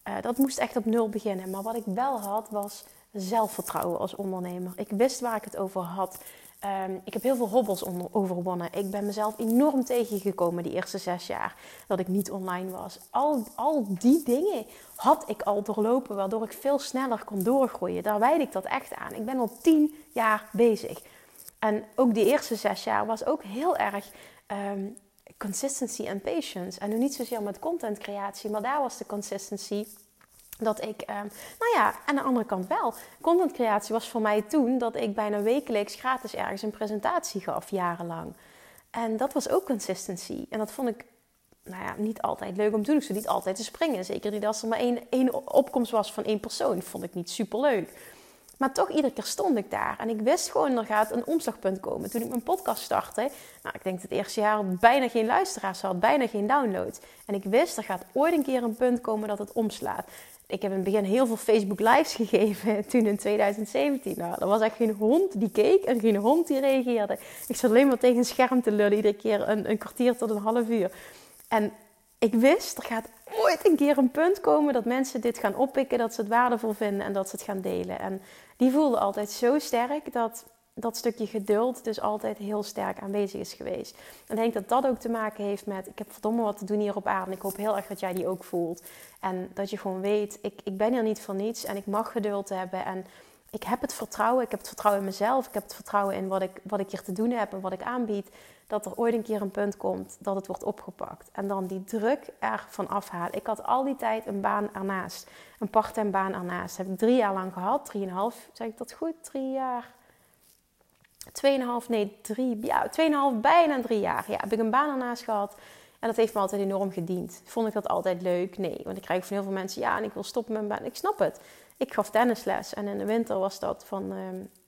S1: Uh, dat moest echt op nul beginnen. Maar wat ik wel had was zelfvertrouwen als ondernemer. Ik wist waar ik het over had. Ehm, ik heb heel veel hobbels overwonnen. Ik ben mezelf enorm tegengekomen die eerste zes jaar dat ik niet online was. Al, al die dingen had ik al doorlopen, waardoor ik veel sneller kon doorgroeien. Daar wijd ik dat echt aan. Ik ben al tien jaar bezig. En ook die eerste zes jaar was ook heel erg um, consistency en patience. En nu niet zozeer met content creatie, maar daar was de consistency dat ik, uh, nou ja, aan de andere kant wel. Contentcreatie was voor mij toen dat ik bijna wekelijks gratis ergens een presentatie gaf, jarenlang. En dat was ook consistency. En dat vond ik nou ja, niet altijd leuk om te doen. Ik zo niet altijd te springen. Zeker niet als er maar één, één opkomst was van één persoon. Vond ik niet super leuk. Maar toch, iedere keer stond ik daar. En ik wist gewoon, er gaat een omslagpunt komen. Toen ik mijn podcast startte, nou, ik denk dat het eerste jaar bijna geen luisteraars had, bijna geen downloads. En ik wist, er gaat ooit een keer een punt komen dat het omslaat. Ik heb in het begin heel veel Facebook lives [laughs] gegeven toen in 2017. Nou, er was echt geen hond die keek en geen hond die reageerde. Ik zat alleen maar tegen een scherm te lullen, iedere keer een, een kwartier tot een half uur. En ik wist, er gaat ooit een keer een punt komen dat mensen dit gaan oppikken, dat ze het waardevol vinden en dat ze het gaan delen. En die voelde altijd zo sterk dat dat stukje geduld dus altijd heel sterk aanwezig is geweest. En ik denk dat dat ook te maken heeft met... ik heb verdomme wat te doen hier op aarde. En ik hoop heel erg dat jij die ook voelt. En dat je gewoon weet, ik, ik ben hier niet voor niets. En ik mag geduld hebben. En ik heb het vertrouwen. Ik heb het vertrouwen in mezelf. Ik heb het vertrouwen in wat ik, wat ik hier te doen heb en wat ik aanbied. Dat er ooit een keer een punt komt dat het wordt opgepakt. En dan die druk ervan afhalen. Ik had al die tijd een baan ernaast. Een parttime baan ernaast. Heb ik drie jaar lang gehad. Drieënhalf, zeg ik dat goed? Drie jaar 2,5, nee, 3, ja, 2,5, bijna drie jaar. Ja, heb ik een baan ernaast gehad. En dat heeft me altijd enorm gediend. Vond ik dat altijd leuk? Nee, want ik krijg van heel veel mensen, ja, en ik wil stoppen met mijn baan. Ik snap het. Ik gaf tennisles en in de winter was dat van, uh,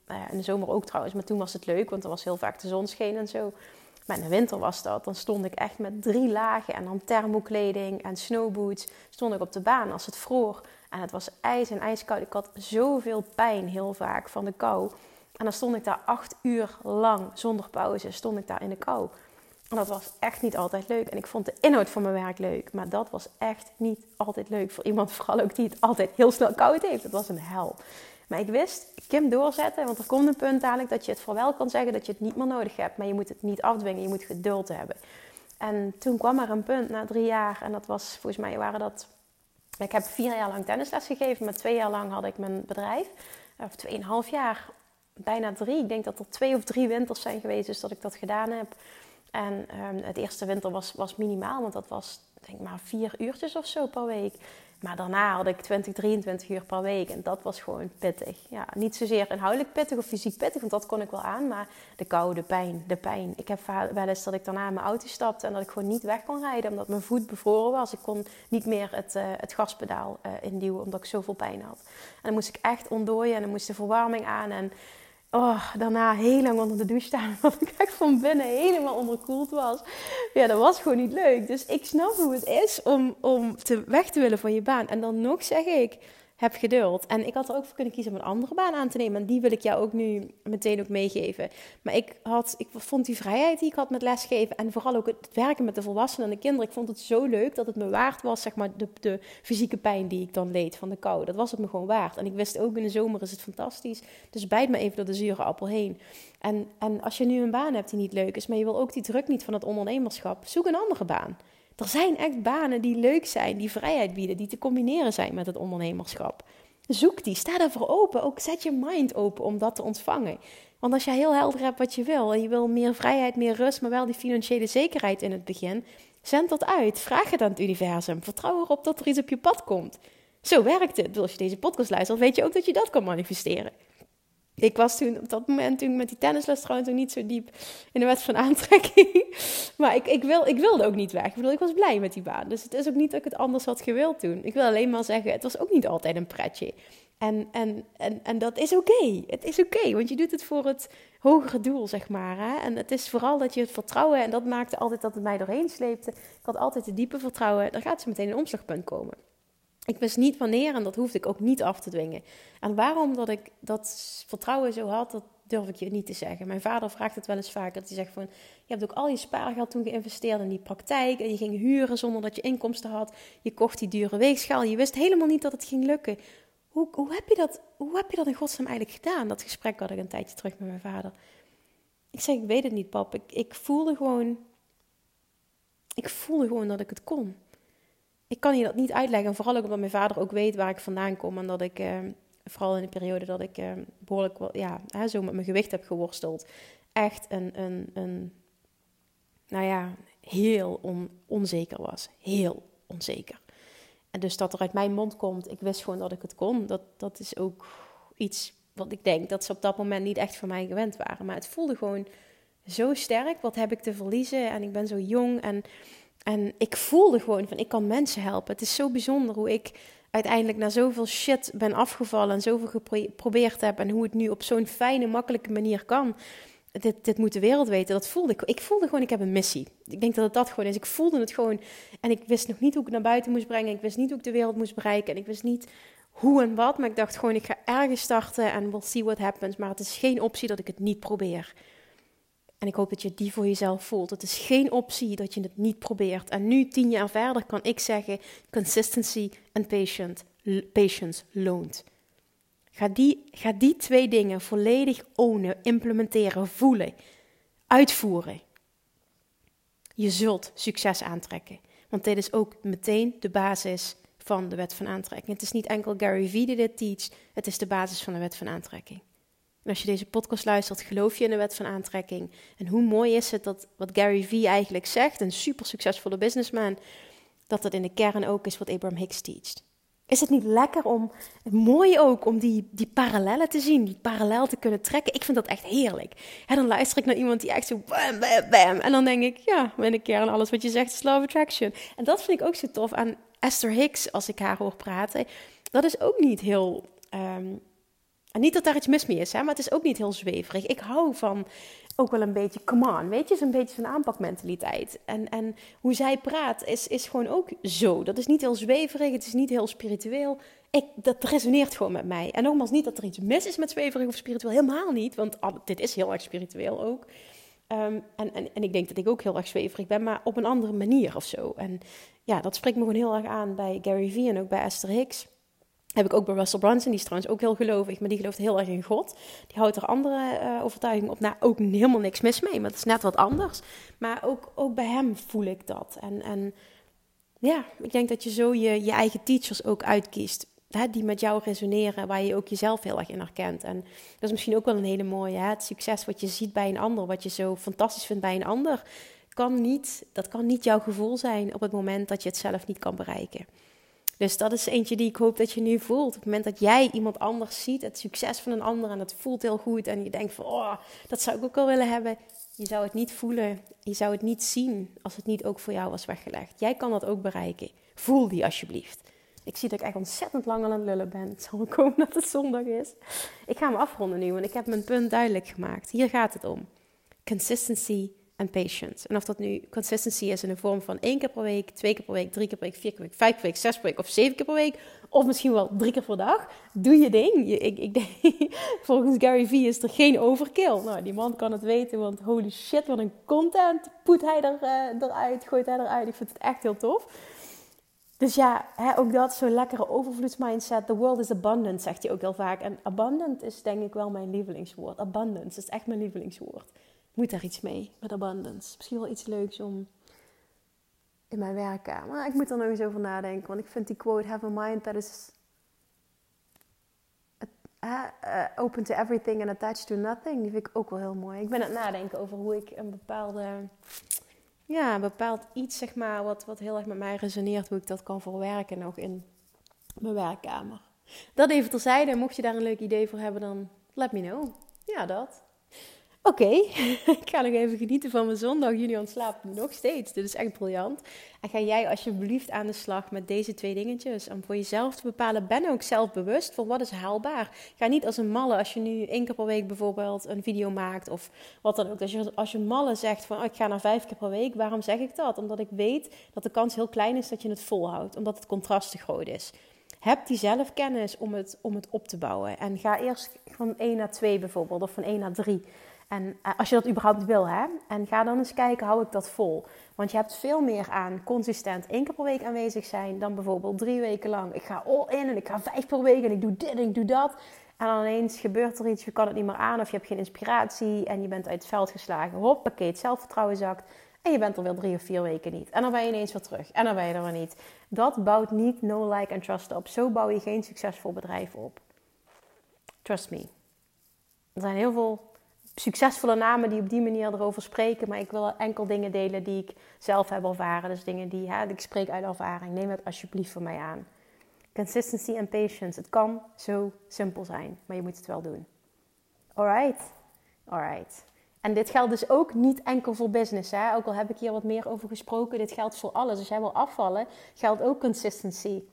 S1: nou ja, in de zomer ook trouwens, maar toen was het leuk, want er was heel vaak de zon scheen en zo. Maar in de winter was dat, dan stond ik echt met drie lagen en dan thermokleding en snowboots. Stond ik op de baan als het vroor. En het was ijs en ijskoud. Ik had zoveel pijn heel vaak van de kou. En dan stond ik daar acht uur lang zonder pauze, stond ik daar in de kou. En dat was echt niet altijd leuk. En ik vond de inhoud van mijn werk leuk. Maar dat was echt niet altijd leuk voor iemand, [laughs] vooral ook die het altijd heel snel koud heeft. Het was een hel. Maar ik wist, Kim doorzetten, want er komt een punt dadelijk dat je het voor wel kan zeggen dat je het niet meer nodig hebt. Maar je moet het niet afdwingen, je moet geduld hebben. En toen kwam er een punt na drie jaar. En dat was, volgens mij waren dat... Ik heb vier jaar lang tennisles gegeven, maar twee jaar lang had ik mijn bedrijf. Of tweeënhalf jaar bijna drie. Ik denk dat er twee of drie winters zijn geweest dus dat ik dat gedaan heb. En um, het eerste winter was, was minimaal, want dat was denk maar vier uurtjes of zo per week. Maar daarna had ik 20, 23 uur per week. En dat was gewoon pittig. Ja, niet zozeer inhoudelijk pittig of fysiek pittig, want dat kon ik wel aan. Maar de kou, de pijn, de pijn. Ik heb wel eens dat ik daarna in mijn auto stapte en dat ik gewoon niet weg kon rijden. Omdat mijn voet bevroren was. Ik kon niet meer het, uh, het gaspedaal uh, induwen, omdat ik zoveel pijn had. En dan moest ik echt ontdooien en dan moest de verwarming aan. En oh, daarna heel lang onder de douche staan. [laughs] Omdat ik echt van binnen helemaal onderkoeld was. Ja, dat was gewoon niet leuk. Dus ik snap hoe het is om, om te weg te willen van je baan. En dan nog zeg ik heb geduld. En ik had er ook voor kunnen kiezen om een andere baan aan te nemen. En die wil ik jou ook nu meteen ook meegeven. Maar ik, had, ik vond die vrijheid die ik had met lesgeven... en vooral ook het werken met de volwassenen en de kinderen... ik vond het zo leuk dat het me waard was, zeg maar, de, de fysieke pijn die ik dan leed van de kou. Dat was het me gewoon waard. En ik wist ook in de zomer is het fantastisch. Dus bijt me even door de zure appel heen. En, en als je nu een baan hebt die niet leuk is... maar je wil ook die druk niet van het ondernemerschap... zoek een andere baan. Er zijn echt banen die leuk zijn, die vrijheid bieden, die te combineren zijn met het ondernemerschap. Zoek die, sta daarvoor open. Ook zet je mind open om dat te ontvangen. Want als jij heel helder hebt wat je wil en je wil meer vrijheid, meer rust, maar wel die financiële zekerheid in het begin, zend dat uit. Vraag het aan het universum. Vertrouw erop dat er iets op je pad komt. Zo werkt het. Als je deze podcast luistert, weet je ook dat je dat kan manifesteren. Ik was toen op dat moment toen met die tennisles trouwens nog niet zo diep in de wet van aantrekking. [laughs] Maar ik, ik, wil, ik wilde ook niet weg. Ik bedoel, ik was blij met die baan. Dus het is ook niet dat ik het anders had gewild doen. Ik wil alleen maar zeggen, het was ook niet altijd een pretje. En, en, en, en dat is oké. Het is oké, want je doet het voor het hogere doel, zeg maar. Hè? En het is vooral dat je het vertrouwen, en dat maakte altijd dat het mij doorheen sleepte. Ik had altijd het diepe vertrouwen, dan gaat ze meteen een omslagpunt komen. Ik wist niet wanneer en dat hoefde ik ook niet af te dwingen. En waarom dat ik dat vertrouwen zo had, dat durf ik je niet te zeggen. Mijn vader vraagt het wel eens vaker. Dat hij zegt van, je hebt ook al je spaargeld toen geïnvesteerd in die praktijk. En je ging huren zonder dat je inkomsten had. Je kocht die dure weegschaal. Je wist helemaal niet dat het ging lukken. Hoe, hoe, heb je dat, hoe heb je dat in godsnaam eigenlijk gedaan? Dat gesprek had ik een tijdje terug met mijn vader. Ik zeg, ik weet het niet pap. Ik, ik voelde gewoon... Ik voelde gewoon dat ik het kon ik kan je dat niet uitleggen. vooral ook omdat mijn vader ook weet waar ik vandaan kom. En dat ik, eh, vooral in de periode dat ik eh, behoorlijk wel, ja, hè, zo met mijn gewicht heb geworsteld. Echt een, een, een nou ja, heel onzeker was. Heel onzeker. En dus dat er uit mijn mond komt, ik wist gewoon dat ik het kon. Dat, dat is ook iets wat ik denk dat ze op dat moment niet echt van mij gewend waren. Maar het voelde gewoon zo sterk. Wat heb ik te verliezen? En ik ben zo jong. En, en ik voelde gewoon van, ik kan mensen helpen. Het is zo bijzonder hoe ik uiteindelijk na zoveel shit ben afgevallen en zoveel geprobeerd heb en hoe het nu op zo'n fijne, makkelijke manier kan. Dit, moet de wereld weten. Dat voelde ik. Ik voelde gewoon, ik heb een missie. Ik denk dat het dat gewoon is. Ik voelde het gewoon. En ik wist nog niet hoe ik het naar buiten moest brengen. Ik wist niet hoe ik de wereld moest bereiken. En ik wist niet hoe en wat. Maar ik dacht gewoon, ik ga ergens starten en we'll see what happens. Maar het is geen optie dat ik het niet probeer. En ik hoop dat je die voor jezelf voelt. Het is geen optie dat je het niet probeert. En nu, tien jaar verder, kan ik zeggen: consistency en patient, patience loont. Ga die, ga die twee dingen volledig ownen, implementeren, voelen, uitvoeren. Je zult succes aantrekken. Want dit is ook meteen de basis van de wet van aantrekking. Het is niet enkel Gary Vee die dit teach, het is de basis van de wet van aantrekking. En als je deze podcast luistert, geloof je in de wet van aantrekking. En hoe mooi is het dat wat Gary Vee eigenlijk zegt, een super succesvolle businessman, dat dat in de kern ook is wat Abraham Hicks teacht. Is het niet lekker om, mooi ook, om die, die parallellen te zien, die parallel te kunnen trekken? Ik vind dat echt heerlijk. En dan luister ik naar iemand die echt zo bam, bam, bam. En dan denk ik, ja, in de kern alles wat je zegt is love attraction. En dat vind ik ook zo tof aan Esther Hicks, als ik haar hoor praten. Dat is ook niet heel ehm, en niet dat daar iets mis mee is, hè, maar het is ook niet heel zweverig. Ik hou van ook wel een beetje, come on, weet je, zo'n beetje zo'n aanpakmentaliteit. En, en hoe zij praat is, is gewoon ook zo. Dat is niet heel zweverig, het is niet heel spiritueel. Ik, dat resoneert gewoon met mij. En nogmaals, niet dat er iets mis is met zweverig of spiritueel, helemaal niet. Want dit is heel erg spiritueel ook. Ehm, en, en, en ik denk dat ik ook heel erg zweverig ben, maar op een andere manier of zo. En ja, dat spreekt me gewoon heel erg aan bij Gary Vee en ook bij Esther Hicks. Heb ik ook bij Russell Brunson, die is trouwens ook heel gelovig, maar die gelooft heel erg in God. Die houdt er andere uh, overtuigingen op. Nou, ook helemaal niks mis mee, maar het is net wat anders. Maar ook, ook bij hem voel ik dat. En, en ja, ik denk dat je zo je, je eigen teachers ook uitkiest. Hè, die met jou resoneren, waar je ook jezelf heel erg in herkent. En dat is misschien ook wel een hele mooie. Hè? Het succes wat je ziet bij een ander, wat je zo fantastisch vindt bij een ander, kan niet, dat kan niet jouw gevoel zijn op het moment dat je het zelf niet kan bereiken. Dus dat is eentje die ik hoop dat je nu voelt. Op het moment dat jij iemand anders ziet, het succes van een ander en het voelt heel goed en je denkt van, oh, dat zou ik ook wel willen hebben. Je zou het niet voelen, je zou het niet zien als het niet ook voor jou was weggelegd. Jij kan dat ook bereiken. Voel die alsjeblieft. Ik zie dat ik echt ontzettend lang aan het lullen ben. Het zal komen dat het zondag is. Ik ga hem afronden nu, want ik heb mijn punt duidelijk gemaakt. Hier gaat het om. Consistency en patience. En of dat nu consistency is in de vorm van één keer per week, twee keer per week, drie keer per week, vier keer per week, vijf keer per week, zes per week of zeven keer per week. Of misschien wel drie keer per dag. Doe je ding. Ik, ik denk, [laughs] volgens Gary Vee is er geen overkill. Nou, die man kan het weten, want holy shit, wat een content poet hij er, uh, eruit, gooit hij eruit. Ik vind het echt heel tof. Dus ja, hè, ook dat, zo'n lekkere overvloedsmindset. The world is abundant, zegt hij ook heel vaak. En abundant is denk ik wel mijn lievelingswoord. Abundance is echt mijn lievelingswoord moet daar iets mee met abundance. Misschien wel iets leuks om in mijn werkkamer. Ik moet er nog eens over nadenken, want ik vind die quote: Have a mind that is uh, open to everything and attached to nothing. Die vind ik ook wel heel mooi. Ik ben aan het nadenken over hoe ik een bepaalde, ja, bepaald iets, zeg maar, wat, wat heel erg met mij resoneert, hoe ik dat kan verwerken nog in mijn werkkamer. Dat even terzijde. Mocht je daar een leuk idee voor hebben, dan let me know. Ja, dat. Oké, [laughs] ik ga nog even genieten van mijn zondag. Julian slaapt nog steeds. Dit is echt briljant. En ga jij alsjeblieft aan de slag met deze twee dingetjes. Om voor jezelf te bepalen, ben ook zelfbewust voor wat is haalbaar. Ga niet als een malle, als je nu één keer per week bijvoorbeeld een video maakt of wat dan ook. Als je, als je malle zegt van oh, ik ga naar vijf keer per week, waarom zeg ik dat? Omdat ik weet dat de kans heel klein is dat je het volhoudt. Omdat het contrast te groot is. Heb die zelfkennis om het, om het op te bouwen. En ga eerst van 1 naar 2 bijvoorbeeld, of van 1 naar 3. En eh, als je dat überhaupt wil, hè. En ga dan eens kijken, hou ik dat vol? Want je hebt veel meer aan consistent één keer per week aanwezig zijn... dan bijvoorbeeld drie weken lang. Ik ga all in en ik ga vijf per week en ik doe dit en ik doe dat. En dan ineens gebeurt er iets, je kan het niet meer aan... of je hebt geen inspiratie en je bent uit het veld geslagen. Hoppakee, het zelfvertrouwen zakt... En je bent er weer drie of vier weken niet. En dan ben je ineens weer terug. En dan ben je er weer niet. Dat bouwt niet no, like en trust op. Zo bouw je geen succesvol bedrijf op. Trust me. Er zijn heel veel succesvolle namen die op die manier erover spreken. Maar ik wil enkel dingen delen die ik zelf heb ervaren. Dus dingen die hè, ik spreek uit ervaring. Neem het alsjeblieft voor mij aan. Consistency en patience. Het kan zo simpel zijn, maar je moet het wel doen. Alright? Alright. En dit geldt dus ook niet enkel voor business. Hè? Ook al heb ik hier wat meer over gesproken, dit geldt voor alles. Als jij wil afvallen, geldt ook consistency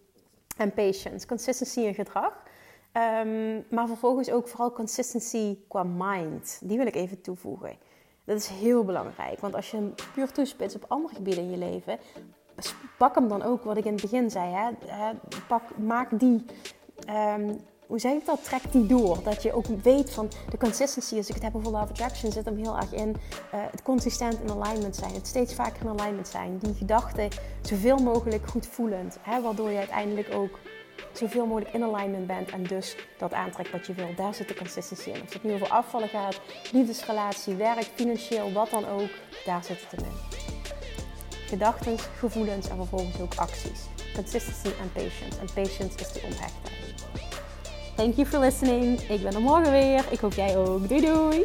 S1: en patience. Consistency in gedrag. Um, maar vervolgens ook vooral consistency qua mind. Die wil ik even toevoegen. Dat is heel belangrijk. Want als je hem puur toespitst op andere gebieden in je leven, pak hem dan ook, wat ik in het begin zei. Hè? Pak, maak die um, hoe zeg ik dat? Trek die door. Dat je ook weet van de consistency. Als ik het heb over love attraction, zit hem heel erg in uh, het consistent in alignment zijn. Het steeds vaker in alignment zijn. Die gedachten zoveel mogelijk goed voelend. Hè, waardoor je uiteindelijk ook zoveel mogelijk in alignment bent. En dus dat aantrekt wat je wil. Daar zit de consistency in. Of het nu over afvallen gaat, liefdesrelatie, werk, financieel, wat dan ook. Daar zit het in. Gedachten, gevoelens en vervolgens ook acties. Consistency en patience. En patience is de onthechtheid. Thank you for listening. Ik ben er morgen weer. Ik hoop jij ook. Doei doei.